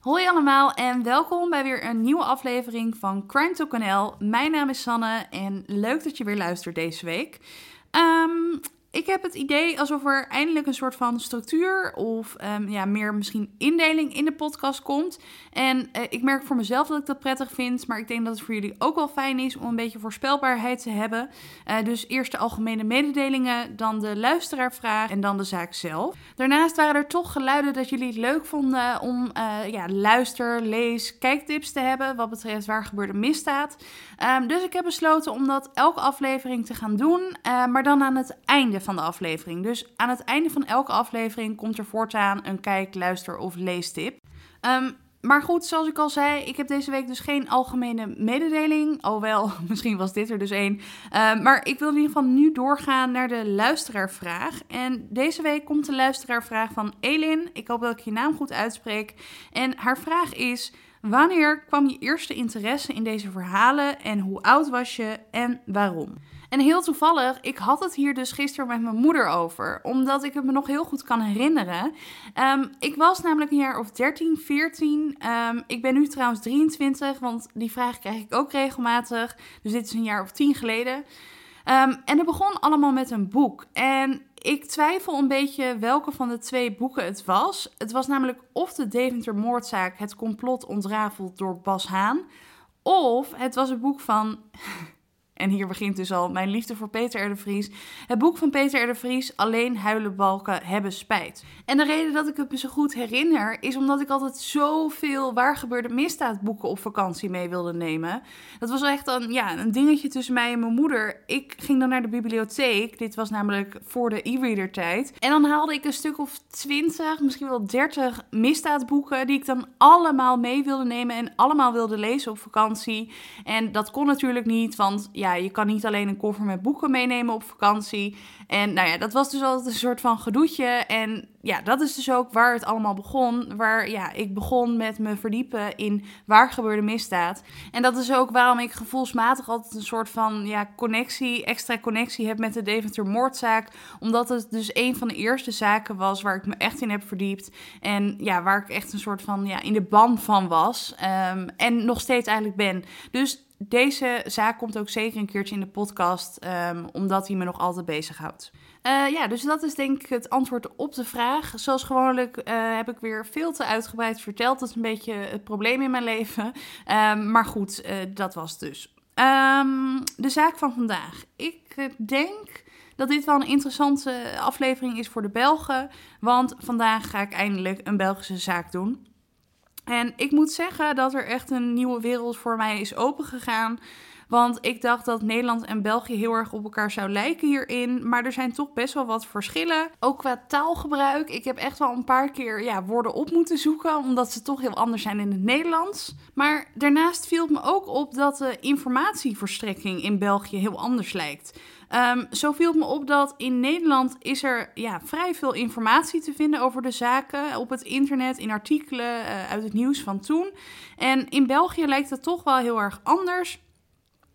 Hoi allemaal en welkom bij weer een nieuwe aflevering van Crime Talk NL. Mijn naam is Sanne en leuk dat je weer luistert deze week. Ehm, ik heb het idee alsof er eindelijk een soort van structuur of ehm, ja, meer misschien indeling in de podcast komt. En eh, ik merk voor mezelf dat ik dat prettig vind, maar ik denk dat het voor jullie ook wel fijn is om een beetje voorspelbaarheid te hebben. Uh, dus eerst de algemene mededelingen, dan de luisteraarvraag en dan de zaak zelf. Daarnaast waren er toch geluiden dat jullie het leuk vonden om uh, ja, luister, lees, kijktips te hebben wat betreft waar gebeurde misdaad. Um, dus ik heb besloten om dat elke aflevering te gaan doen, maar dan aan het einde van de aflevering. Dus aan het einde van elke aflevering komt er voortaan een kijk, luister of leestip. Um, maar goed, zoals ik al zei, ik heb deze week dus geen algemene mededeling. Alhoewel, misschien was dit er dus één. Uh, maar ik wil in ieder geval nu doorgaan naar de luisteraarvraag. En deze week komt de luisteraarvraag van Elin. Ik hoop dat ik je naam goed uitspreek. En haar vraag is... Wanneer kwam je eerste interesse in deze verhalen en hoe oud was je en waarom? En heel toevallig, ik had het hier dus gisteren met mijn moeder over, omdat ik het me nog heel goed kan herinneren. Um, ik was namelijk een jaar of 13, 14. Um, ik ben nu trouwens 23, want die vraag krijg ik ook regelmatig. Dus dit is een jaar of 10 geleden. Um, en het begon allemaal met een boek. En ik twijfel een beetje welke van de twee boeken het was. Het was namelijk of de Deventer moordzaak Het complot ontrafeld door Bas Haan. Of het was een boek van en hier begint dus al mijn liefde voor Peter R. Vries. Het boek van Peter R. Vries, Alleen huilen balken hebben spijt. En de reden dat ik het me zo goed herinner, is omdat ik altijd zoveel waar gebeurde misdaadboeken op vakantie mee wilde nemen. Dat was echt een, ja, een dingetje tussen mij en mijn moeder. Ik ging dan naar de bibliotheek. Dit was namelijk voor de e-reader tijd. En dan haalde ik een stuk of 20, misschien wel 30 misdaadboeken die ik dan allemaal mee wilde nemen en allemaal wilde lezen op vakantie. En dat kon natuurlijk niet, want ja, je kan niet alleen een koffer met boeken meenemen op vakantie. En nou ja, dat was dus altijd een soort van gedoetje. En ja, dat is dus ook waar het allemaal begon. Waar ja, ik begon met me verdiepen in waar gebeurde misdaad. En dat is ook waarom ik gevoelsmatig altijd een soort van ja, connectie, extra connectie heb met de Deventer moordzaak. Omdat het dus een van de eerste zaken was waar ik me echt in heb verdiept. En ja, waar ik echt een soort van ja, in de ban van was. Um, en nog steeds eigenlijk ben. Dus deze zaak komt ook zeker een keertje in de podcast, um, omdat hij me nog altijd bezighoudt. Uh, ja, dus dat is denk ik het antwoord op de vraag. Zoals gewoonlijk uh, heb ik weer veel te uitgebreid verteld. Dat is een beetje het probleem in mijn leven. Um, maar goed, uh, dat was dus. Um, de zaak van vandaag. Ik denk dat dit wel een interessante aflevering is voor de Belgen. Want vandaag ga ik eindelijk een Belgische zaak doen. En ik moet zeggen dat er echt een nieuwe wereld voor mij is opengegaan. Want ik dacht dat Nederland en België heel erg op elkaar zou lijken hierin. Maar er zijn toch best wel wat verschillen. Ook qua taalgebruik. Ik heb echt wel een paar keer ja, woorden op moeten zoeken. Omdat ze toch heel anders zijn in het Nederlands. Maar daarnaast viel het me ook op dat de informatieverstrekking in België heel anders lijkt. Um, zo viel het me op dat in Nederland is er ja, vrij veel informatie te vinden over de zaken op het internet, in artikelen uh, uit het nieuws van toen. En in België lijkt het toch wel heel erg anders.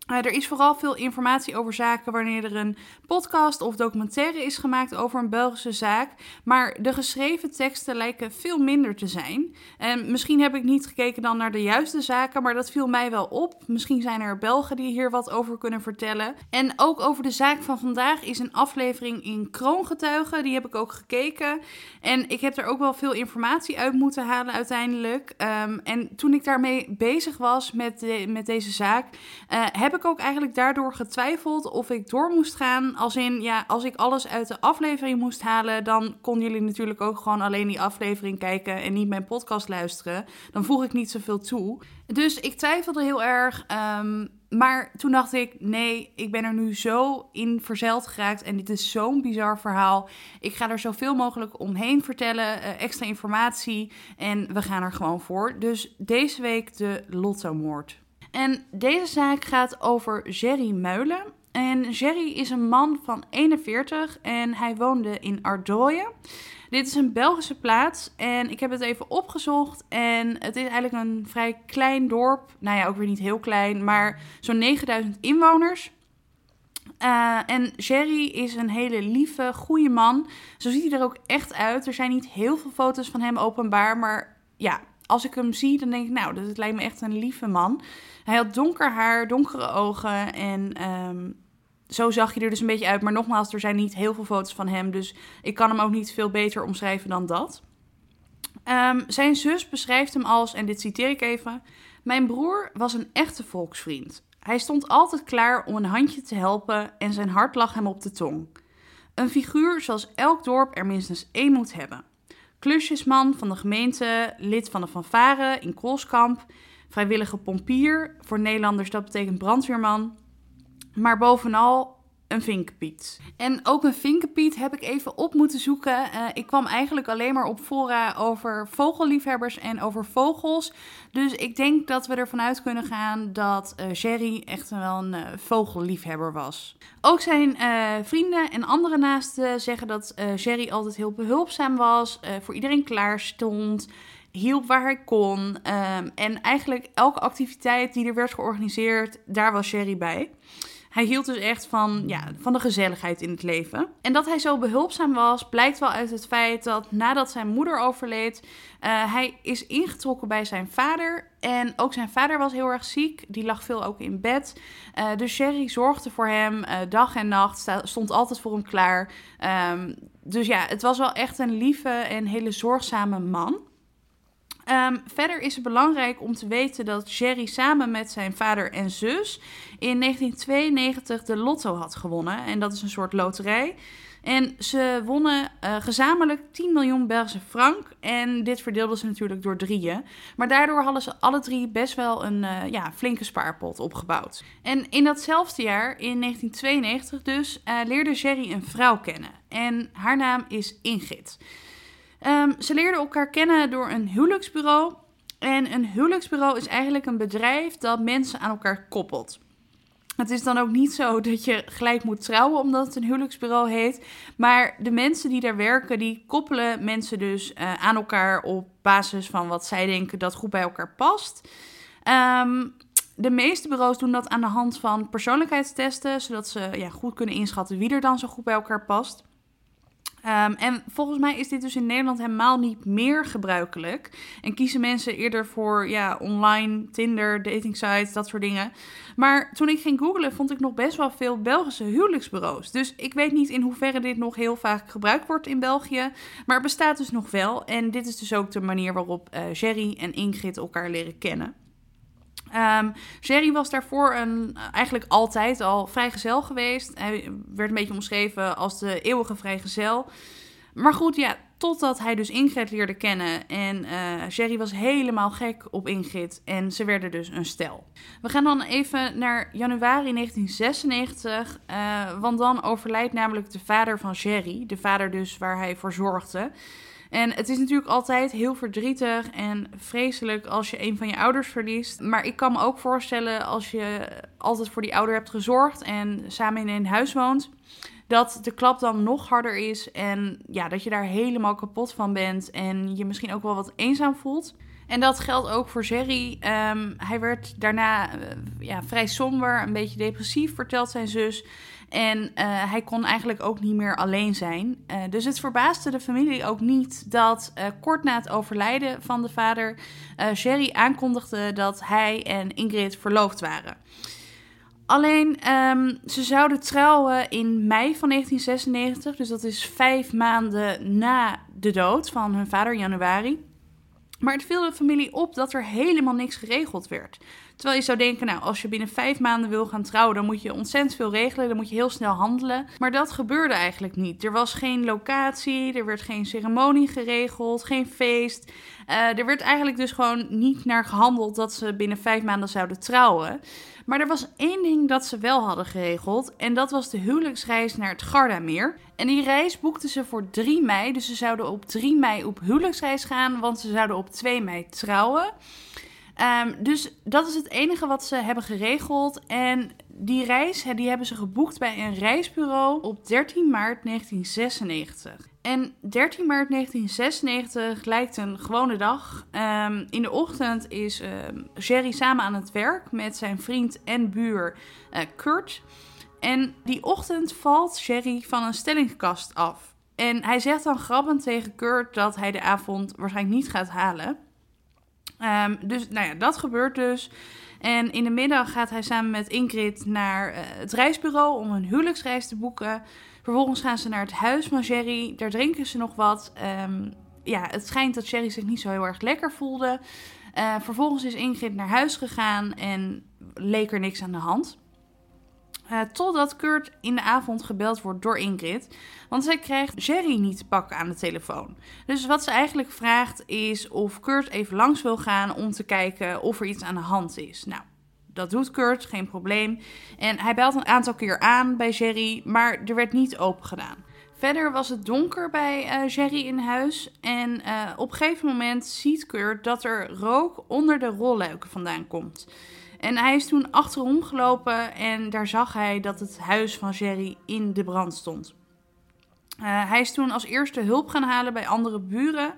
Uh, er is vooral veel informatie over zaken wanneer er een podcast of documentaire is gemaakt over een Belgische zaak. Maar de geschreven teksten lijken veel minder te zijn. En misschien heb ik niet gekeken dan naar de juiste zaken, maar dat viel mij wel op. Misschien zijn er Belgen die hier wat over kunnen vertellen. En ook over de zaak van vandaag is een aflevering in Kroongetuigen. Die heb ik ook gekeken. En ik heb er ook wel veel informatie uit moeten halen uiteindelijk. Um, en toen ik daarmee bezig was met, de, met deze zaak, uh, heb ik ook eigenlijk daardoor getwijfeld of ik door moest gaan. Als in, ja, als ik alles uit de aflevering moest halen, dan konden jullie natuurlijk ook gewoon alleen die aflevering kijken en niet mijn podcast luisteren. Dan voeg ik niet zoveel toe. Dus ik twijfelde heel erg. Um, maar toen dacht ik, nee, ik ben er nu zo in verzeild geraakt en dit is zo'n bizar verhaal. Ik ga er zoveel mogelijk omheen vertellen, uh, extra informatie en we gaan er gewoon voor. Dus deze week de Lotto-moord. En deze zaak gaat over Jerry Meulen. En Jerry is een man van 41 en hij woonde in Ardooien. Dit is een Belgische plaats en ik heb het even opgezocht. En het is eigenlijk een vrij klein dorp. Nou ja, ook weer niet heel klein, maar zo'n 9000 inwoners. Uh, en Jerry is een hele lieve, goede man. Zo ziet hij er ook echt uit. Er zijn niet heel veel foto's van hem openbaar, maar ja, als ik hem zie, dan denk ik, nou, dat lijkt me echt een lieve man. Hij had donker haar, donkere ogen en ehm, zo zag je er dus een beetje uit. Maar nogmaals, er zijn niet heel veel foto's van hem, dus ik kan hem ook niet veel beter omschrijven dan dat. Ehm, zijn zus beschrijft hem als, en dit citeer ik even: Mijn broer was een echte volksvriend. Hij stond altijd klaar om een handje te helpen en zijn hart lag hem op de tong. Een figuur zoals elk dorp er minstens één moet hebben. Klusjesman van de gemeente, lid van de fanfare in Koolskamp, vrijwillige pompier, voor Nederlanders dat betekent brandweerman, maar bovenal een vinkenpiet. En ook een vinkenpiet heb ik even op moeten zoeken. Uh, ik kwam eigenlijk alleen maar op fora over vogelliefhebbers en over vogels. Dus ik denk dat we ervan uit kunnen gaan dat uh, Jerry echt wel een uh, vogelliefhebber was. Ook zijn vrienden en andere naasten zeggen dat Jerry altijd heel behulpzaam was, voor iedereen klaar stond hielp waar hij kon. Um, en eigenlijk elke activiteit die er werd georganiseerd, daar was Sherry bij. Hij hield dus echt van, ja, van de gezelligheid in het leven. En dat hij zo behulpzaam was, blijkt wel uit het feit dat nadat zijn moeder overleed, uh, hij is ingetrokken bij zijn vader. En ook zijn vader was heel erg ziek. Die lag veel ook in bed. Uh, dus Sherry zorgde voor hem uh, dag en nacht. Stond altijd voor hem klaar. Um, dus ja, het was wel echt een lieve en hele zorgzame man. Um, verder is het belangrijk om te weten dat Jerry samen met zijn vader en zus in 1992 de lotto had gewonnen. En dat is een soort loterij. En ze wonnen uh, gezamenlijk 10 miljoen Belgische frank. En dit verdeelden ze natuurlijk door drieën. Maar daardoor hadden ze alle drie best wel een uh, ja, flinke spaarpot opgebouwd. En in datzelfde jaar, in 1992 dus, uh, leerde Jerry een vrouw kennen. En haar naam is Ingrid. Um, ze leerden elkaar kennen door een huwelijksbureau. En een huwelijksbureau is eigenlijk een bedrijf dat mensen aan elkaar koppelt. Het is dan ook niet zo dat je gelijk moet trouwen omdat het een huwelijksbureau heet. Maar de mensen die daar werken, die koppelen mensen dus uh, aan elkaar op basis van wat zij denken dat goed bij elkaar past. Um, de meeste bureaus doen dat aan de hand van persoonlijkheidstesten, zodat ze ja, goed kunnen inschatten wie er dan zo goed bij elkaar past. Um, en volgens mij is dit dus in Nederland helemaal niet meer gebruikelijk. En kiezen mensen eerder voor ja, online, Tinder, dating sites, dat soort dingen. Maar toen ik ging googlen, vond ik nog best wel veel Belgische huwelijksbureaus. Dus ik weet niet in hoeverre dit nog heel vaak gebruikt wordt in België. Maar het bestaat dus nog wel. En dit is dus ook de manier waarop uh, Jerry en Ingrid elkaar leren kennen. Um, Jerry was daarvoor een, eigenlijk altijd al vrijgezel geweest. Hij werd een beetje omschreven als de eeuwige vrijgezel. Maar goed, ja, totdat hij dus Ingrid leerde kennen. En uh, Jerry was helemaal gek op Ingrid. En ze werden dus een stel. We gaan dan even naar januari 1996. Uh, want dan overlijdt namelijk de vader van Jerry. De vader dus waar hij voor zorgde. En het is natuurlijk altijd heel verdrietig en vreselijk als je een van je ouders verliest. Maar ik kan me ook voorstellen als je altijd voor die ouder hebt gezorgd en samen in een huis woont, dat de klap dan nog harder is en ja, dat je daar helemaal kapot van bent en je misschien ook wel wat eenzaam voelt. En dat geldt ook voor Jerry. Um, hij werd daarna uh, ja, vrij somber, een beetje depressief, vertelt zijn zus. En uh, hij kon eigenlijk ook niet meer alleen zijn. Uh, dus het verbaasde de familie ook niet dat uh, kort na het overlijden van de vader Sherry aankondigde dat hij en Ingrid verloofd waren. Alleen um, ze zouden trouwen in mei van 1996, dus dat is vijf maanden na de dood van hun vader, januari. Maar het viel de familie op dat er helemaal niks geregeld werd. Terwijl je zou denken, nou, als je binnen vijf maanden wil gaan trouwen, dan moet je ontzettend veel regelen, dan moet je heel snel handelen. Maar dat gebeurde eigenlijk niet. Er was geen locatie, er werd geen ceremonie geregeld, geen feest. Uh, er werd eigenlijk dus gewoon niet naar gehandeld dat ze binnen vijf maanden zouden trouwen. Maar er was één ding dat ze wel hadden geregeld. En dat was de huwelijksreis naar het Gardameer. En die reis boekten ze voor 3 mei. Dus ze zouden op 3 mei op huwelijksreis gaan. Want ze zouden op 2 mei trouwen. Um, dus dat is het enige wat ze hebben geregeld. En die reis die hebben ze geboekt bij een reisbureau op 13 maart 1996. En 13 maart 1996 lijkt een gewone dag. Um, in de ochtend is um, Jerry samen aan het werk met zijn vriend en buur uh, Kurt. En die ochtend valt Jerry van een stellingskast af. En hij zegt dan grappend tegen Kurt dat hij de avond waarschijnlijk niet gaat halen. Ehm, dus nou ja, dat gebeurt dus. En in de middag gaat hij samen met Ingrid naar eh, het reisbureau om een huwelijksreis te boeken. Vervolgens gaan ze naar het huis van Jerry. Daar drinken ze nog wat. Ehm, ja, het schijnt dat Jerry zich niet zo heel erg lekker voelde. Uh, vervolgens is Ingrid naar huis gegaan en leek er niks aan de hand. Uh, totdat Kurt in de avond gebeld wordt door Ingrid. Want zij krijgt Jerry niet te pakken aan de telefoon. Dus wat ze eigenlijk vraagt is of Kurt even langs wil gaan om te kijken of er iets aan de hand is. Nou, dat doet Kurt, geen probleem. En hij belt een aantal keer aan bij Jerry, maar er werd niet open gedaan. Verder was het donker bij Jerry in huis. En uh, op een gegeven moment ziet Kurt dat er rook onder de rolluiken vandaan komt. En hij is toen achterom gelopen en daar zag hij dat het huis van Jerry in de brand stond. Uh, hij is toen als eerste hulp gaan halen bij andere buren.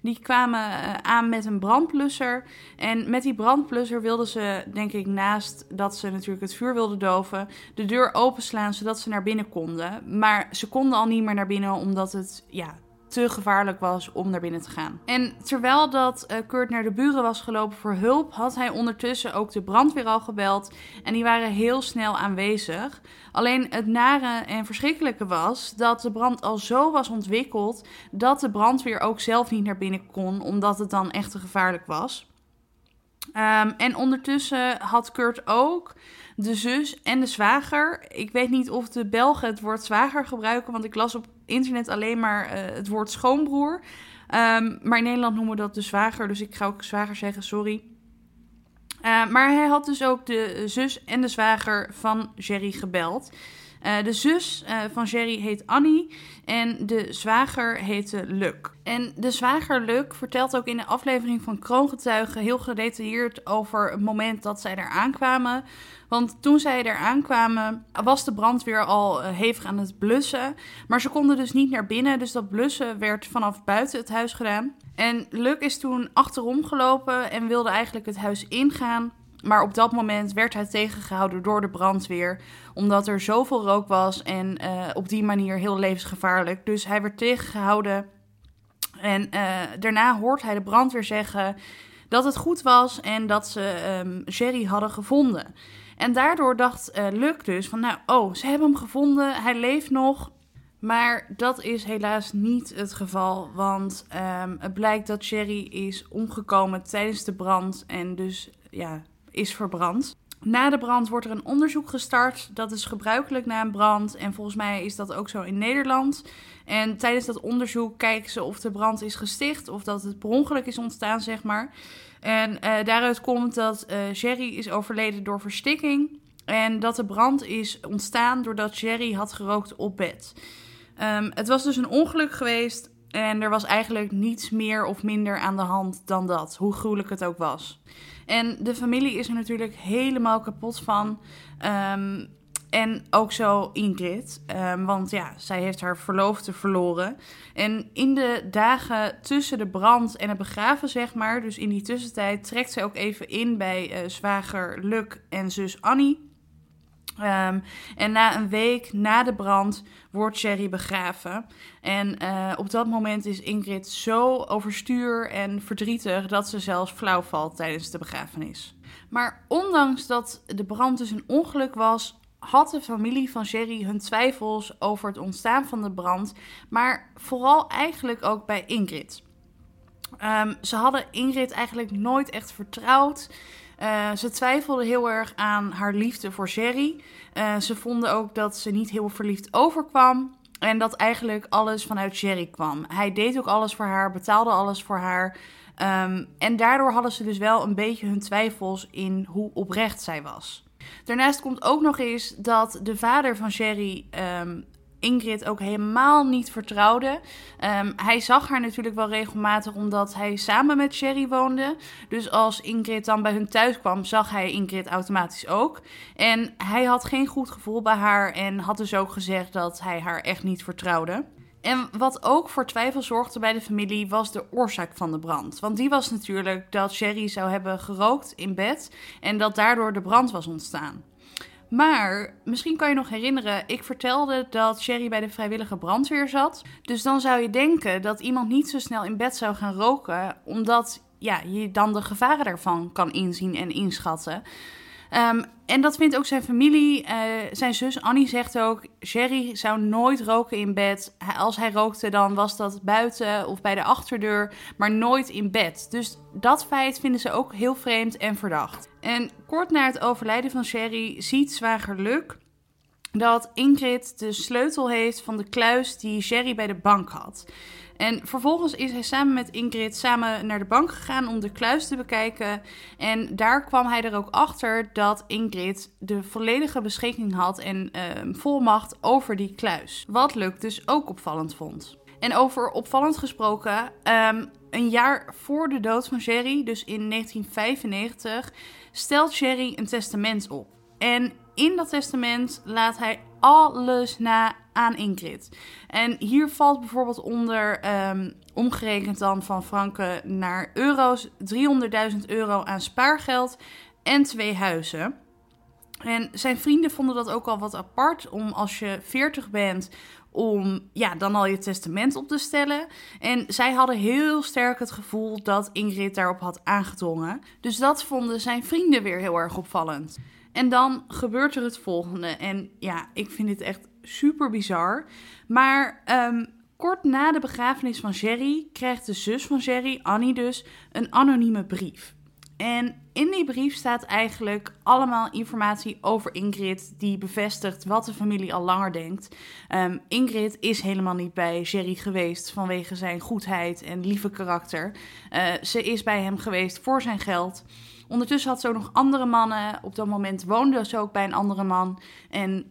Die kwamen uh, aan met een brandblusser. En met die brandblusser wilden ze, denk ik, naast dat ze natuurlijk het vuur wilden doven, de deur openslaan zodat ze naar binnen konden. Maar ze konden al niet meer naar binnen omdat het ja, te gevaarlijk was om naar binnen te gaan. En terwijl dat uh, Kurt naar de buren was gelopen voor hulp, had hij ondertussen ook de brandweer al gebeld. En die waren heel snel aanwezig. Alleen het nare en verschrikkelijke was dat de brand al zo was ontwikkeld dat de brandweer ook zelf niet naar binnen kon, omdat het dan echt te gevaarlijk was. Um, en ondertussen had Kurt ook de zus en de zwager. Ik weet niet of de Belgen het woord zwager gebruiken, want ik las op internet alleen maar uh, het woord schoonbroer. Um, maar in Nederland noemen we dat de zwager, dus ik ga ook zwager zeggen, sorry. Uh, maar hij had dus ook de zus en de zwager van Jerry gebeld. Uh, de zus uh, van Jerry heet Annie en de zwager heette Luc. En de zwager Luc vertelt ook in de aflevering van Kroongetuigen heel gedetailleerd over het moment dat zij daar aankwamen. Want toen zij er aankwamen, was de brandweer al hevig aan het blussen. Maar ze konden dus niet naar binnen, dus dat blussen werd vanaf buiten het huis gedaan. En Luc is toen achterom gelopen en wilde eigenlijk het huis ingaan. Maar op dat moment werd hij tegengehouden door de brandweer. Omdat er zoveel rook was en uh, op die manier heel levensgevaarlijk. Dus hij werd tegengehouden. En uh, daarna hoort hij de brandweer zeggen dat het goed was en dat ze um, Jerry hadden gevonden. En daardoor dacht uh, Luc dus van, nou, oh, ze hebben hem gevonden, hij leeft nog. Maar dat is helaas niet het geval, want um, het blijkt dat Jerry is omgekomen tijdens de brand en dus ja, is verbrand. Na de brand wordt er een onderzoek gestart. Dat is gebruikelijk na een brand. En volgens mij is dat ook zo in Nederland. En tijdens dat onderzoek kijken ze of de brand is gesticht. Of dat het per ongeluk is ontstaan, zeg maar. En uh, daaruit komt dat uh, Jerry is overleden door verstikking. En dat de brand is ontstaan doordat Jerry had gerookt op bed. Um, het was dus een ongeluk geweest. En er was eigenlijk niets meer of minder aan de hand dan dat. Hoe gruwelijk het ook was. En de familie is er natuurlijk helemaal kapot van. Um, en ook zo Ingrid, um, want ja, zij heeft haar verloofde verloren. En in de dagen tussen de brand en het begraven, zeg maar, dus in die tussentijd, trekt zij ook even in bij uh, zwager Luc en zus Annie. Um, en na een week na de brand wordt Sherry begraven. En uh, op dat moment is Ingrid zo overstuur en verdrietig dat ze zelfs flauw valt tijdens de begrafenis. Maar ondanks dat de brand dus een ongeluk was, had de familie van Sherry hun twijfels over het ontstaan van de brand, maar vooral eigenlijk ook bij Ingrid. Um, ze hadden Ingrid eigenlijk nooit echt vertrouwd. Uh, ze twijfelde heel erg aan haar liefde voor Jerry. Uh, ze vonden ook dat ze niet heel verliefd overkwam. En dat eigenlijk alles vanuit Jerry kwam. Hij deed ook alles voor haar, betaalde alles voor haar. Um, en daardoor hadden ze dus wel een beetje hun twijfels in hoe oprecht zij was. Daarnaast komt ook nog eens dat de vader van Jerry um, Ingrid ook helemaal niet vertrouwde. Um, hij zag haar natuurlijk wel regelmatig omdat hij samen met Sherry woonde. Dus als Ingrid dan bij hun thuis kwam, zag hij Ingrid automatisch ook. En hij had geen goed gevoel bij haar en had dus ook gezegd dat hij haar echt niet vertrouwde. En wat ook voor twijfel zorgde bij de familie was de oorzaak van de brand. Want die was natuurlijk dat Sherry zou hebben gerookt in bed en dat daardoor de brand was ontstaan. Maar misschien kan je nog herinneren, ik vertelde dat Sherry bij de vrijwillige brandweer zat. Dus dan zou je denken dat iemand niet zo snel in bed zou gaan roken, omdat ja, je dan de gevaren daarvan kan inzien en inschatten. Ehm, en dat vindt ook zijn familie. Uh, zijn zus Annie zegt ook: Jerry zou nooit roken in bed. Als hij rookte, dan was dat buiten of bij de achterdeur, maar nooit in bed. Dus dat feit vinden ze ook heel vreemd en verdacht. En kort na het overlijden van Jerry ziet zwager Luc dat Ingrid de sleutel heeft van de kluis die Jerry bij de bank had. En vervolgens is hij samen met Ingrid samen naar de bank gegaan om de kluis te bekijken. En daar kwam hij er ook achter dat Ingrid de volledige beschikking had en uh, volmacht over die kluis. Wat Luc dus ook opvallend vond. En over opvallend gesproken, um, een jaar voor de dood van Jerry, dus in 1995, stelt Jerry een testament op. En in dat testament laat hij alles na aan Ingrid. En hier valt bijvoorbeeld onder, um, omgerekend dan van franken naar euro's, 300.000 euro aan spaargeld en twee huizen. En zijn vrienden vonden dat ook al wat apart om als je 40 bent om ja, dan al je testament op te stellen. En zij hadden heel sterk het gevoel dat Ingrid daarop had aangedrongen. Dus dat vonden zijn vrienden weer heel erg opvallend. En dan gebeurt er het volgende. En ja, ik vind dit echt super bizar. Maar um, kort na de begrafenis van Jerry krijgt de zus van Jerry, Annie dus, een anonieme brief. En in die brief staat eigenlijk allemaal informatie over Ingrid, die bevestigt wat de familie al langer denkt. Um, Ingrid is helemaal niet bij Jerry geweest vanwege zijn goedheid en lieve karakter. Uh, ze is bij hem geweest voor zijn geld. Ondertussen had ze ook nog andere mannen. Op dat moment woonde ze ook bij een andere man. En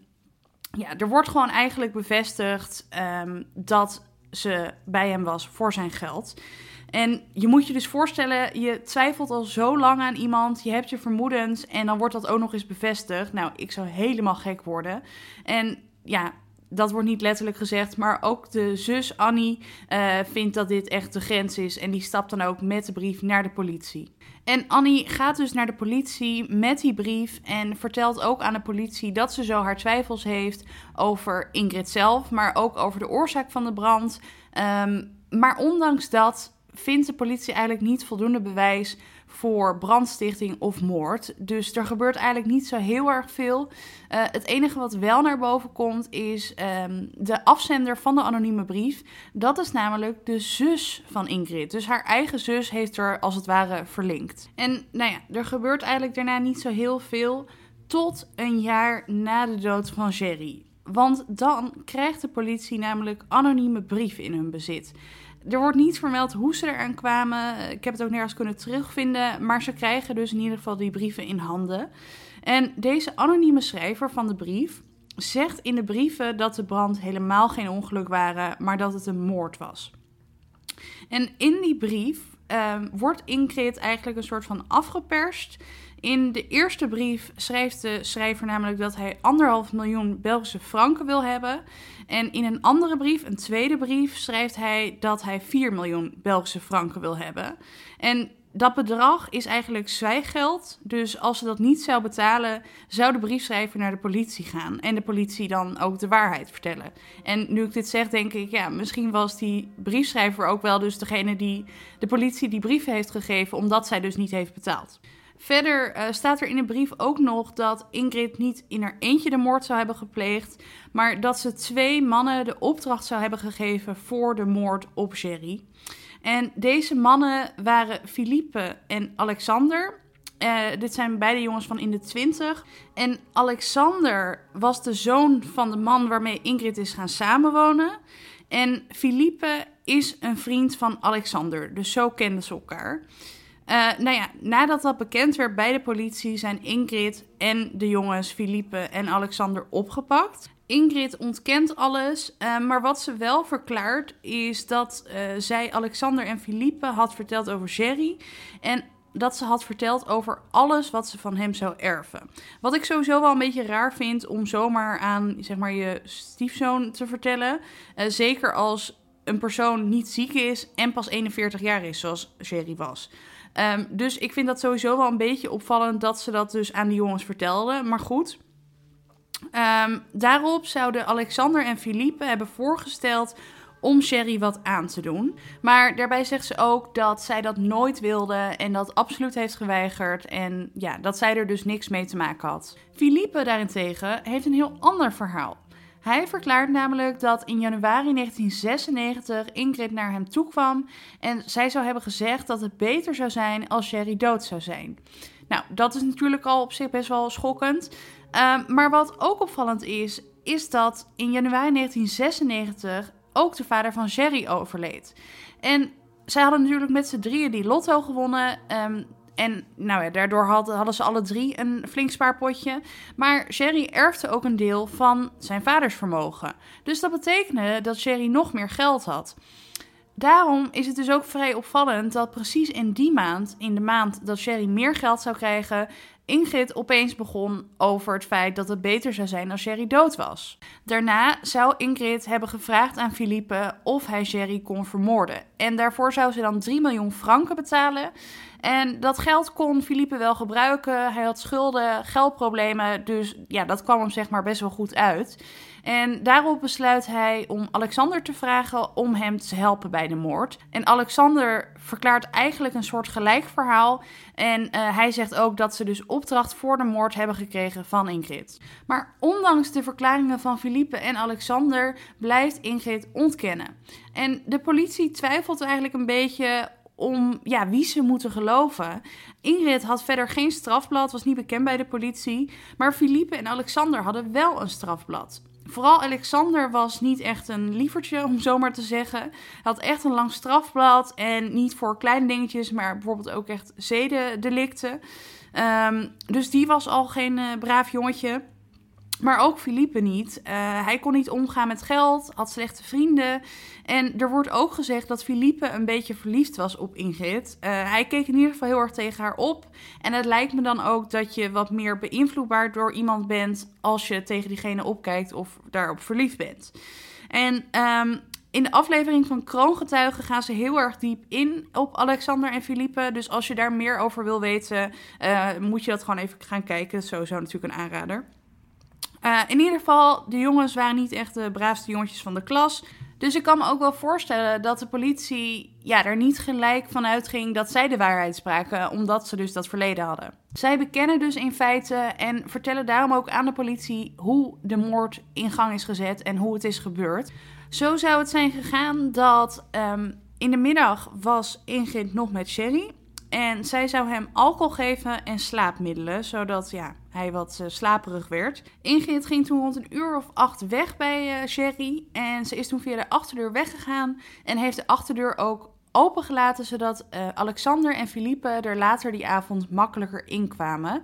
ja, er wordt gewoon eigenlijk bevestigd um, dat ze bij hem was voor zijn geld. En je moet je dus voorstellen, je twijfelt al zo lang aan iemand, je hebt je vermoedens en dan wordt dat ook nog eens bevestigd. Nou, ik zou helemaal gek worden. En ja, dat wordt niet letterlijk gezegd, maar ook de zus Annie uh, vindt dat dit echt de grens is en die stapt dan ook met de brief naar de politie. En Annie gaat dus naar de politie met die brief en vertelt ook aan de politie dat ze zo haar twijfels heeft over Ingrid zelf, maar ook over de oorzaak van de brand. Um, maar ondanks dat vindt de politie eigenlijk niet voldoende bewijs voor brandstichting of moord. Dus er gebeurt eigenlijk niet zo heel erg veel. Uh, het enige wat wel naar boven komt is um, de afzender van de anonieme brief. Dat is namelijk de zus van Ingrid. Dus haar eigen zus heeft er als het ware verlinkt. En nou ja, er gebeurt eigenlijk daarna niet zo heel veel. Tot een jaar na de dood van Jerry. Want dan krijgt de politie namelijk anonieme brieven in hun bezit. Er wordt niet vermeld hoe ze eraan kwamen. Ik heb het ook nergens kunnen terugvinden. Maar ze krijgen dus in ieder geval die brieven in handen. En deze anonieme schrijver van de brief zegt in de brieven dat de brand helemaal geen ongeluk waren, maar dat het een moord was. En in die brief uh, wordt Ingrid eigenlijk een soort van afgeperst in de eerste brief schrijft de schrijver namelijk dat hij anderhalf miljoen Belgische franken wil hebben. En in een andere brief, een tweede brief, schrijft hij dat hij 4 miljoen Belgische franken wil hebben. En dat bedrag is eigenlijk zwijggeld. Dus als ze dat niet zou betalen, zou de briefschrijver naar de politie gaan. En de politie dan ook de waarheid vertellen. En nu ik dit zeg, denk ik, ja, misschien was die briefschrijver ook wel dus degene die de politie die brieven heeft gegeven, omdat zij dus niet heeft betaald. Verder uh, staat er in de brief ook nog dat Ingrid niet in haar eentje de moord zou hebben gepleegd, maar dat ze twee mannen de opdracht zou hebben gegeven voor de moord op Jerry. En deze mannen waren Philippe en Alexander. Uh, dit zijn beide jongens van in de twintig. En Alexander was de zoon van de man waarmee Ingrid is gaan samenwonen. En Philippe is een vriend van Alexander. Dus zo kenden ze elkaar. Uh, nou ja, nadat dat bekend werd bij de politie zijn Ingrid en de jongens Philippe en Alexander opgepakt. Ingrid ontkent alles, uh, maar wat ze wel verklaart is dat uh, zij Alexander en Philippe had verteld over Jerry en dat ze had verteld over alles wat ze van hem zou erven. Wat ik sowieso wel een beetje raar vind om zomaar aan zeg maar, je stiefzoon te vertellen. Zeker als een persoon niet ziek is en pas 41 jaar is, zoals Jerry was. Um, dus ik vind dat sowieso wel een beetje opvallend dat ze dat dus aan de jongens vertelden. Maar goed. Um, daarop zouden Alexander en Philippe hebben voorgesteld om Sherry wat aan te doen. Maar daarbij zegt ze ook dat zij dat nooit wilde en dat absoluut heeft geweigerd. En ja, dat zij er dus niks mee te maken had. Philippe daarentegen heeft een heel ander verhaal. Hij verklaart namelijk dat in januari 1996 Ingrid naar hem toe kwam en zij zou hebben gezegd dat het beter zou zijn als Sherry dood zou zijn. Nou, dat is natuurlijk al op zich best wel schokkend. Ehm, maar wat ook opvallend is, is dat in januari 1996 ook de vader van Sherry overleed. En zij hadden natuurlijk met z'n drieën die lotto gewonnen. Ehm, en nou ja, daardoor hadden, hadden ze alle drie een flink spaarpotje. Maar Sherry erfde ook een deel van zijn vaders vermogen. Dus dat betekende dat Sherry nog meer geld had. Daarom is het dus ook vrij opvallend dat precies in die maand, in de maand dat Sherry meer geld zou krijgen, Ingrid opeens begon over het feit dat het beter zou zijn als Sherry dood was. Daarna zou Ingrid hebben gevraagd aan Philippe of hij Sherry kon vermoorden. En daarvoor zou ze dan 3 miljoen franken betalen. En dat geld kon Philippe wel gebruiken. Hij had schulden, geldproblemen. Dus ja, dat kwam hem zeg maar best wel goed uit. En daarop besluit hij om Alexander te vragen om hem te helpen bij de moord. En Alexander verklaart eigenlijk een soort gelijk verhaal. En uh, hij zegt ook dat ze dus opdracht voor de moord hebben gekregen van Ingrid. Maar ondanks de verklaringen van Philippe en Alexander blijft Ingrid ontkennen. En de politie twijfelt eigenlijk een beetje om ja, wie ze moeten geloven. Ingrid had verder geen strafblad, was niet bekend bij de politie. Maar Philippe en Alexander hadden wel een strafblad. Vooral Alexander was niet echt een lievertje, om zo maar te zeggen. Hij had echt een lang strafblad en niet voor kleine dingetjes, maar bijvoorbeeld ook echt zedendelicten. Um, dus die was al geen uh, braaf jongetje. Maar ook Philippe niet. Uh, hij kon niet omgaan met geld, had slechte vrienden. En er wordt ook gezegd dat Philippe een beetje verliefd was op Ingrid. Uh, hij keek in ieder geval heel erg tegen haar op. En het lijkt me dan ook dat je wat meer beïnvloedbaar door iemand bent als je tegen diegene opkijkt of daarop verliefd bent. En um, in de aflevering van Kroongetuigen gaan ze heel erg diep in op Alexander en Philippe. Dus als je daar meer over wil weten, uh, moet je dat gewoon even gaan kijken. Sowieso natuurlijk een aanrader. Uh, in ieder geval, de jongens waren niet echt de braafste jongetjes van de klas. Dus ik kan me ook wel voorstellen dat de politie ja, er niet gelijk van uitging dat zij de waarheid spraken, omdat ze dus dat verleden hadden. Zij bekennen dus in feite en vertellen daarom ook aan de politie hoe de moord in gang is gezet en hoe het is gebeurd. Zo zou het zijn gegaan dat um, in de middag was Ingrid nog met Sherry. En zij zou hem alcohol geven en slaapmiddelen, zodat ja, hij wat uh, slaperig werd. Ingrid ging toen rond een uur of acht weg bij uh, Sherry. En ze is toen via de achterdeur weggegaan en heeft de achterdeur ook opengelaten, zodat uh, Alexander en Philippe er later die avond makkelijker inkwamen.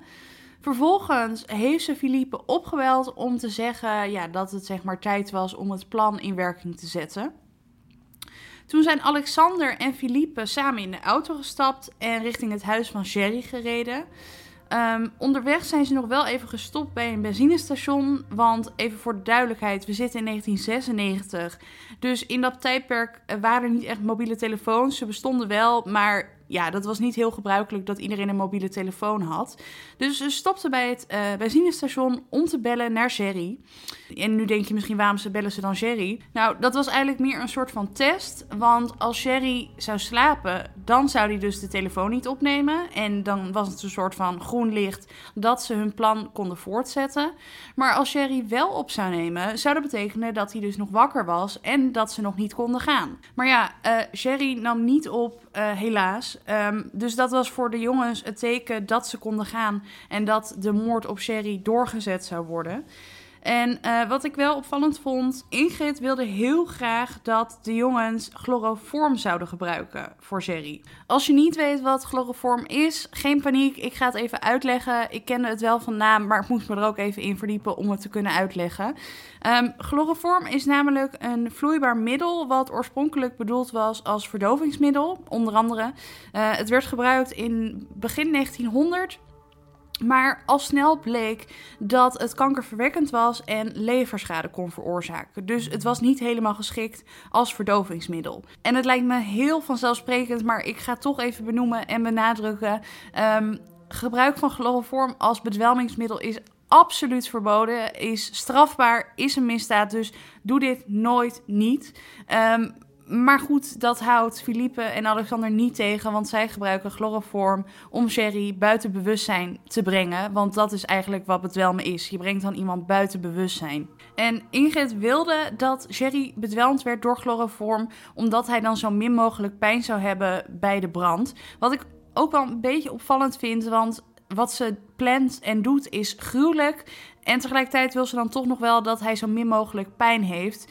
Vervolgens heeft ze Philippe opgebeld om te zeggen ja, dat het zeg maar tijd was om het plan in werking te zetten. Toen zijn Alexander en Philippe samen in de auto gestapt en richting het huis van Sherry gereden. Um, onderweg zijn ze nog wel even gestopt bij een benzinestation. Want even voor de duidelijkheid, we zitten in 1996. Dus in dat tijdperk waren er niet echt mobiele telefoons. Ze bestonden wel, maar ja, dat was niet heel gebruikelijk dat iedereen een mobiele telefoon had. Dus ze stopten bij het uh, benzinestation om te bellen naar Sherry. En nu denk je misschien, waarom ze bellen ze dan Sherry? Nou, dat was eigenlijk meer een soort van test. Want als Sherry zou slapen, dan zou hij dus de telefoon niet opnemen. En dan was het een soort van groen licht dat ze hun plan konden voortzetten. Maar als Sherry wel op zou nemen, zou dat betekenen dat hij dus nog wakker was en dat ze nog niet konden gaan. Maar ja, uh, Sherry nam niet op, uh, helaas. Um, dus dat was voor de jongens het teken dat ze konden gaan en dat de moord op Sherry doorgezet zou worden. En uh, wat ik wel opvallend vond, Ingrid wilde heel graag dat de jongens chloroform zouden gebruiken voor Sherry. Als je niet weet wat chloroform is, geen paniek, ik ga het even uitleggen. Ik kende het wel van naam, maar ik moest me er ook even in verdiepen om het te kunnen uitleggen. Um, chloroform is namelijk een vloeibaar middel wat oorspronkelijk bedoeld was als verdovingsmiddel, onder andere. Uh, het werd gebruikt in begin 1900 maar al snel bleek dat het kankerverwekkend was en leverschade kon veroorzaken. Dus het was niet helemaal geschikt als verdovingsmiddel. En het lijkt me heel vanzelfsprekend, maar ik ga toch even benoemen en benadrukken. Um, gebruik van chloroform als bedwelmingsmiddel is absoluut verboden, is strafbaar, is een misdaad. Dus doe dit nooit niet. Um, maar goed, dat houdt Philippe en Alexander niet tegen, want zij gebruiken chloroform om Sherry buiten bewustzijn te brengen. Want dat is eigenlijk wat bedwelmen is. Je brengt dan iemand buiten bewustzijn. En Ingrid wilde dat Sherry bedwelmd werd door chloroform, omdat hij dan zo min mogelijk pijn zou hebben bij de brand. Wat ik ook wel een beetje opvallend vind, want wat ze plant en doet is gruwelijk. En tegelijkertijd wil ze dan toch nog wel dat hij zo min mogelijk pijn heeft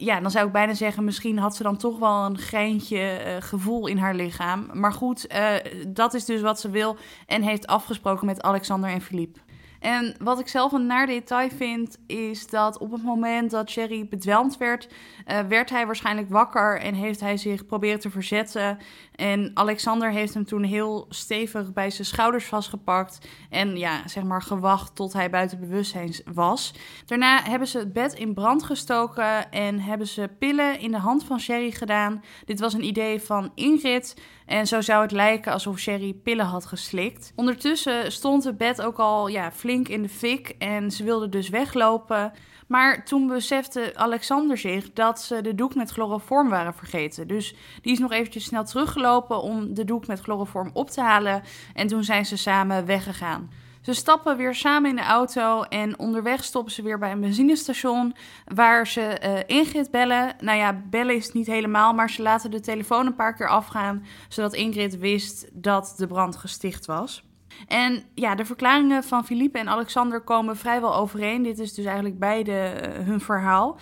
ja, dan zou ik bijna zeggen, misschien had ze dan toch wel een greintje uh, gevoel in haar lichaam. Maar goed, uh, dat is dus wat ze wil en heeft afgesproken met Alexander en Philippe. En wat ik zelf een naar detail vind, is dat op het moment dat Sherry bedwelmd werd, uh, werd hij waarschijnlijk wakker en heeft hij zich proberen te verzetten. En Alexander heeft hem toen heel stevig bij zijn schouders vastgepakt en ja, zeg maar gewacht tot hij buiten bewustzijn was. Daarna hebben ze het bed in brand gestoken en hebben ze pillen in de hand van Sherry gedaan. Dit was een idee van Ingrid. En zo zou het lijken alsof Sherry pillen had geslikt. Ondertussen stond het bed ook al ja, flink in de fik en ze wilde dus weglopen. Maar toen besefte Alexander zich dat ze de doek met chloroform waren vergeten. Dus die is nog eventjes snel teruggelopen om de doek met chloroform op te halen. En toen zijn ze samen weggegaan. Ze stappen weer samen in de auto en onderweg stoppen ze weer bij een benzinestation waar ze uh, Ingrid bellen. Nou ja, bellen is niet helemaal, maar ze laten de telefoon een paar keer afgaan, zodat Ingrid wist dat de brand gesticht was. En ja, de verklaringen van Philippe en Alexander komen vrijwel overeen. Dit is dus eigenlijk beide uh, hun verhaal.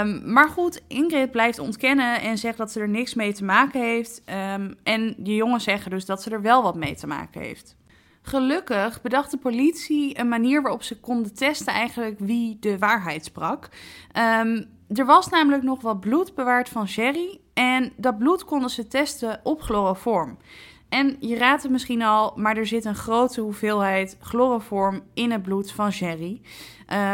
Um, maar goed, Ingrid blijft ontkennen en zegt dat ze er niks mee te maken heeft. Um, en de jongens zeggen dus dat ze er wel wat mee te maken heeft. Gelukkig bedacht de politie een manier waarop ze konden testen eigenlijk wie de waarheid sprak. Um, er was namelijk nog wat bloed bewaard van Sherry en dat bloed konden ze testen op chloroform. En je raadt het misschien al, maar er zit een grote hoeveelheid chloroform in het bloed van Jerry.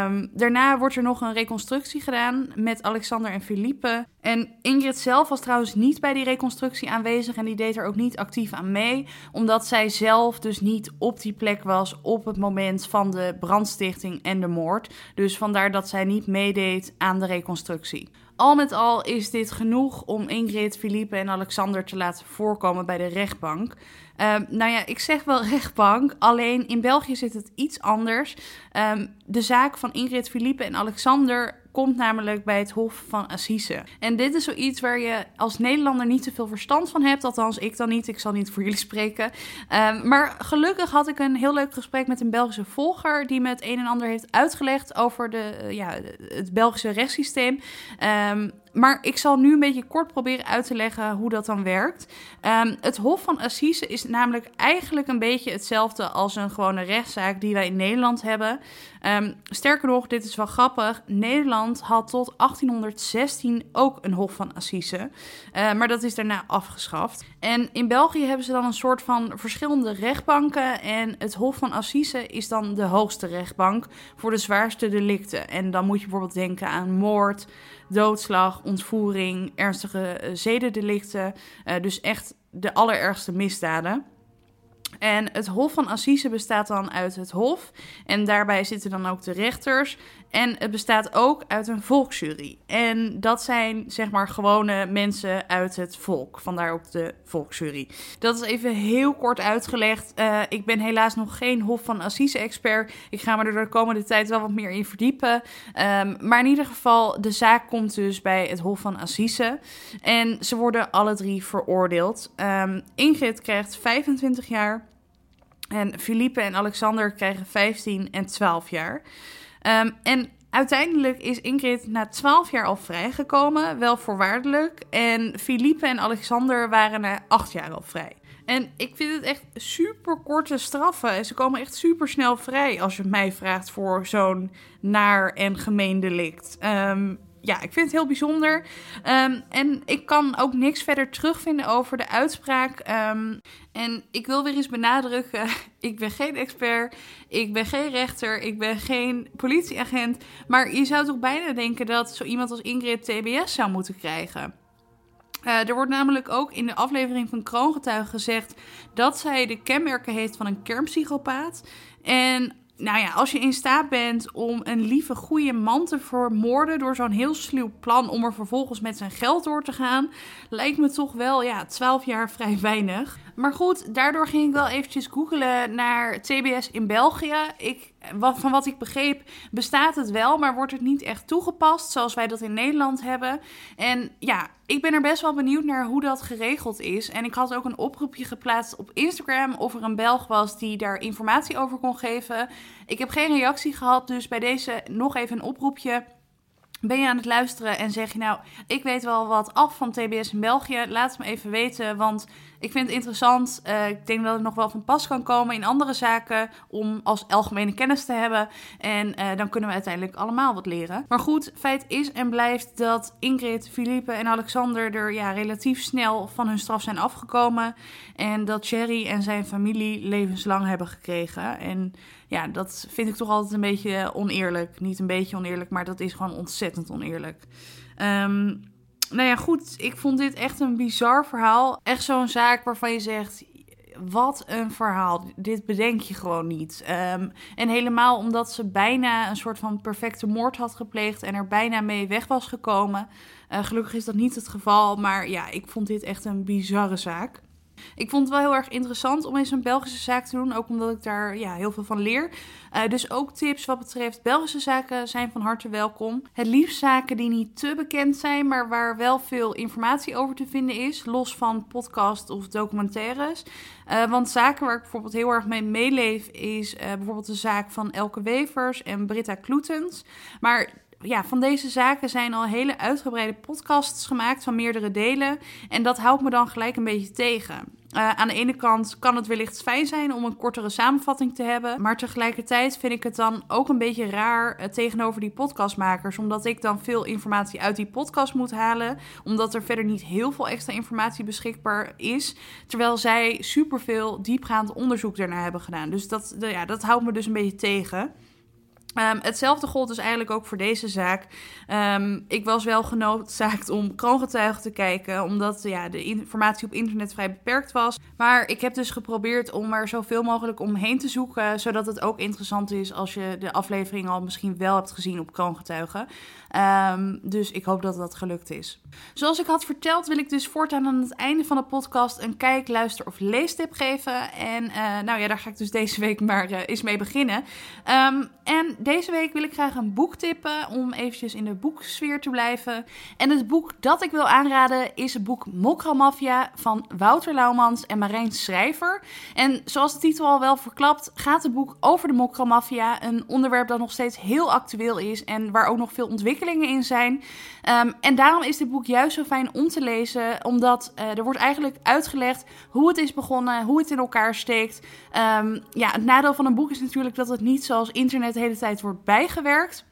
Um, daarna wordt er nog een reconstructie gedaan met Alexander en Philippe. En Ingrid zelf was trouwens niet bij die reconstructie aanwezig en die deed er ook niet actief aan mee, omdat zij zelf dus niet op die plek was op het moment van de brandstichting en de moord. Dus vandaar dat zij niet meedeed aan de reconstructie. Al met al is dit genoeg om Ingrid, Philippe en Alexander te laten voorkomen bij de rechtbank. Um, nou ja, ik zeg wel rechtbank, alleen in België zit het iets anders. Um, de zaak van Ingrid, Philippe en Alexander komt namelijk bij het Hof van Assise. En dit is zoiets waar je als Nederlander niet zoveel verstand van hebt. Althans, ik dan niet. Ik zal niet voor jullie spreken. Um, maar gelukkig had ik een heel leuk gesprek met een Belgische volger. die me het een en ander heeft uitgelegd over de, ja, het Belgische rechtssysteem. Um, maar ik zal nu een beetje kort proberen uit te leggen hoe dat dan werkt. Um, het Hof van Assise is namelijk eigenlijk een beetje hetzelfde als een gewone rechtszaak die wij in Nederland hebben. Um, sterker nog, dit is wel grappig. Nederland had tot 1816 ook een Hof van Assise. Uh, maar dat is daarna afgeschaft. En in België hebben ze dan een soort van verschillende rechtbanken. En het Hof van Assise is dan de hoogste rechtbank voor de zwaarste delicten. En dan moet je bijvoorbeeld denken aan moord doodslag, ontvoering, ernstige uh, zedendelicten. Uh, dus echt de allerergste misdaden. En het Hof van Assise bestaat dan uit het Hof. En daarbij zitten dan ook de rechters. En het bestaat ook uit een volksjury. En dat zijn zeg maar gewone mensen uit het volk. Vandaar ook de volksjury. Dat is even heel kort uitgelegd. Uh, ik ben helaas nog geen Hof van Assise-expert. Ik ga me er de komende tijd wel wat meer in verdiepen. Um, maar in ieder geval, de zaak komt dus bij het Hof van Assise. En ze worden alle drie veroordeeld. Um, Ingrid krijgt 25 jaar. En Philippe en Alexander krijgen 15 en 12 jaar. Um, en uiteindelijk is Ingrid na 12 jaar al vrijgekomen, wel voorwaardelijk. En Philippe en Alexander waren na 8 jaar al vrij. En ik vind het echt super korte straffen. Ze komen echt super snel vrij als je mij vraagt voor zo'n naar en gemeen delict. Um, ja, ik vind het heel bijzonder. Um, en ik kan ook niks verder terugvinden over de uitspraak. Um, en ik wil weer eens benadrukken: ik ben geen expert, ik ben geen rechter, ik ben geen politieagent. Maar je zou toch bijna denken dat zo iemand als Ingrid TBS zou moeten krijgen. Uh, er wordt namelijk ook in de aflevering van Kroongetuigen gezegd dat zij de kenmerken heeft van een kernpsychopaat. En nou ja, als je in staat bent om een lieve, goede man te vermoorden door zo'n heel sluw plan om er vervolgens met zijn geld door te gaan, lijkt me toch wel, ja, 12 jaar vrij weinig. Maar goed, daardoor ging ik wel eventjes googelen naar TBS in België. Ik, van wat ik begreep bestaat het wel, maar wordt het niet echt toegepast zoals wij dat in Nederland hebben. En ja, ik ben er best wel benieuwd naar hoe dat geregeld is. En ik had ook een oproepje geplaatst op Instagram of er een Belg was die daar informatie over kon geven. Ik heb geen reactie gehad, dus bij deze nog even een oproepje. Ben je aan het luisteren en zeg je nou, ik weet wel wat af van TBS in België? Laat het me even weten, want ik vind het interessant. Uh, ik denk dat het nog wel van pas kan komen in andere zaken om als algemene kennis te hebben. En uh, dan kunnen we uiteindelijk allemaal wat leren. Maar goed, feit is en blijft dat Ingrid, Philippe en Alexander er ja, relatief snel van hun straf zijn afgekomen. En dat Cherry en zijn familie levenslang hebben gekregen. En ja, dat vind ik toch altijd een beetje oneerlijk. Niet een beetje oneerlijk, maar dat is gewoon ontzettend oneerlijk. Um, nou ja, goed. Ik vond dit echt een bizar verhaal. Echt zo'n zaak waarvan je zegt: wat een verhaal. Dit bedenk je gewoon niet. Um, en helemaal omdat ze bijna een soort van perfecte moord had gepleegd en er bijna mee weg was gekomen. Uh, gelukkig is dat niet het geval. Maar ja, ik vond dit echt een bizarre zaak. Ik vond het wel heel erg interessant om eens een Belgische zaak te doen. Ook omdat ik daar ja, heel veel van leer. Uh, dus ook tips wat betreft Belgische zaken zijn van harte welkom. Het liefst zaken die niet te bekend zijn, maar waar wel veel informatie over te vinden is. Los van podcast of documentaires. Uh, want zaken waar ik bijvoorbeeld heel erg mee meeleef is uh, bijvoorbeeld de zaak van Elke Wevers en Britta Kloetens. Maar ja, van deze zaken zijn al hele uitgebreide podcasts gemaakt van meerdere delen. En dat houdt me dan gelijk een beetje tegen. Uh, aan de ene kant kan het wellicht fijn zijn om een kortere samenvatting te hebben. Maar tegelijkertijd vind ik het dan ook een beetje raar uh, tegenover die podcastmakers. Omdat ik dan veel informatie uit die podcast moet halen. Omdat er verder niet heel veel extra informatie beschikbaar is. Terwijl zij superveel diepgaand onderzoek daarna hebben gedaan. Dus dat, ja, dat houdt me dus een beetje tegen. Um, hetzelfde gold dus eigenlijk ook voor deze zaak. Um, ik was wel genoodzaakt om kroongetuigen te kijken, omdat ja, de informatie op internet vrij beperkt was. Maar ik heb dus geprobeerd om er zoveel mogelijk omheen te zoeken, zodat het ook interessant is als je de aflevering al misschien wel hebt gezien op kroongetuigen. Um, dus ik hoop dat dat gelukt is. Zoals ik had verteld, wil ik dus voortaan aan het einde van de podcast een kijk, luister of leestip geven. En uh, nou ja, daar ga ik dus deze week maar uh, eens mee beginnen. en deze week wil ik graag een boek tippen om eventjes in de boeksfeer te blijven. En het boek dat ik wil aanraden is het boek Mokra van Wouter Laumans en Marijn Schrijver. En zoals de titel al wel verklapt, gaat het boek over de Mokra Een onderwerp dat nog steeds heel actueel is en waar ook nog veel ontwikkelingen in zijn. Um, en daarom is dit boek juist zo fijn om te lezen, omdat uh, er wordt eigenlijk uitgelegd hoe het is begonnen, hoe het in elkaar steekt. Um, ja, het nadeel van een boek is natuurlijk dat het niet zoals internet de hele tijd wordt bijgewerkt.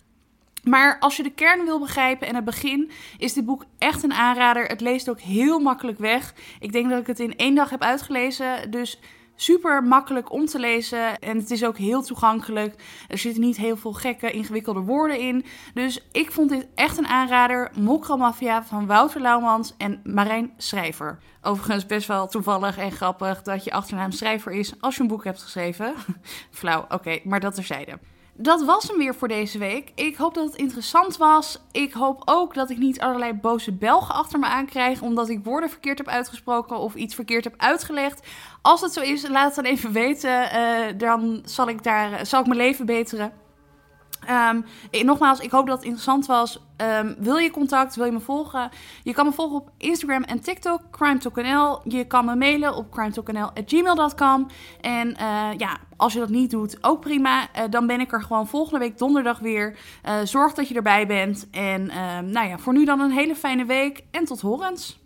Maar als je de kern wil begrijpen en het begin, is dit boek echt een aanrader. Het leest ook heel makkelijk weg. Ik denk dat ik het in één dag heb uitgelezen. Dus super makkelijk om te lezen. En het is ook heel toegankelijk. Er zitten niet heel veel gekke, ingewikkelde woorden in. Dus ik vond dit echt een aanrader. Mokra van Wouter Laumans en Marijn Schrijver. Overigens best wel toevallig en grappig dat je achternaam Schrijver is als je een boek hebt geschreven. Flauw, oké, maar dat terzijde dat was hem weer voor deze week. Ik hoop dat het interessant was. Ik hoop ook dat ik niet allerlei boze Belgen achter me aankrijg. Omdat ik woorden verkeerd heb uitgesproken of iets verkeerd heb uitgelegd. Als het zo is, laat het dan even weten. Uh, dan zal ik, daar, zal ik mijn leven beteren. Um, nogmaals, ik hoop dat het interessant was. Um, wil je contact, wil je me volgen? Je kan me volgen op Instagram en TikTok, crime.nl. Je kan me mailen op crime.nl.gmail.com. En uh, ja, als je dat niet doet, ook prima. Uh, dan ben ik er gewoon volgende week donderdag weer. Uh, zorg dat je erbij bent. En nou ja, voor nu dan een hele fijne week en tot horens.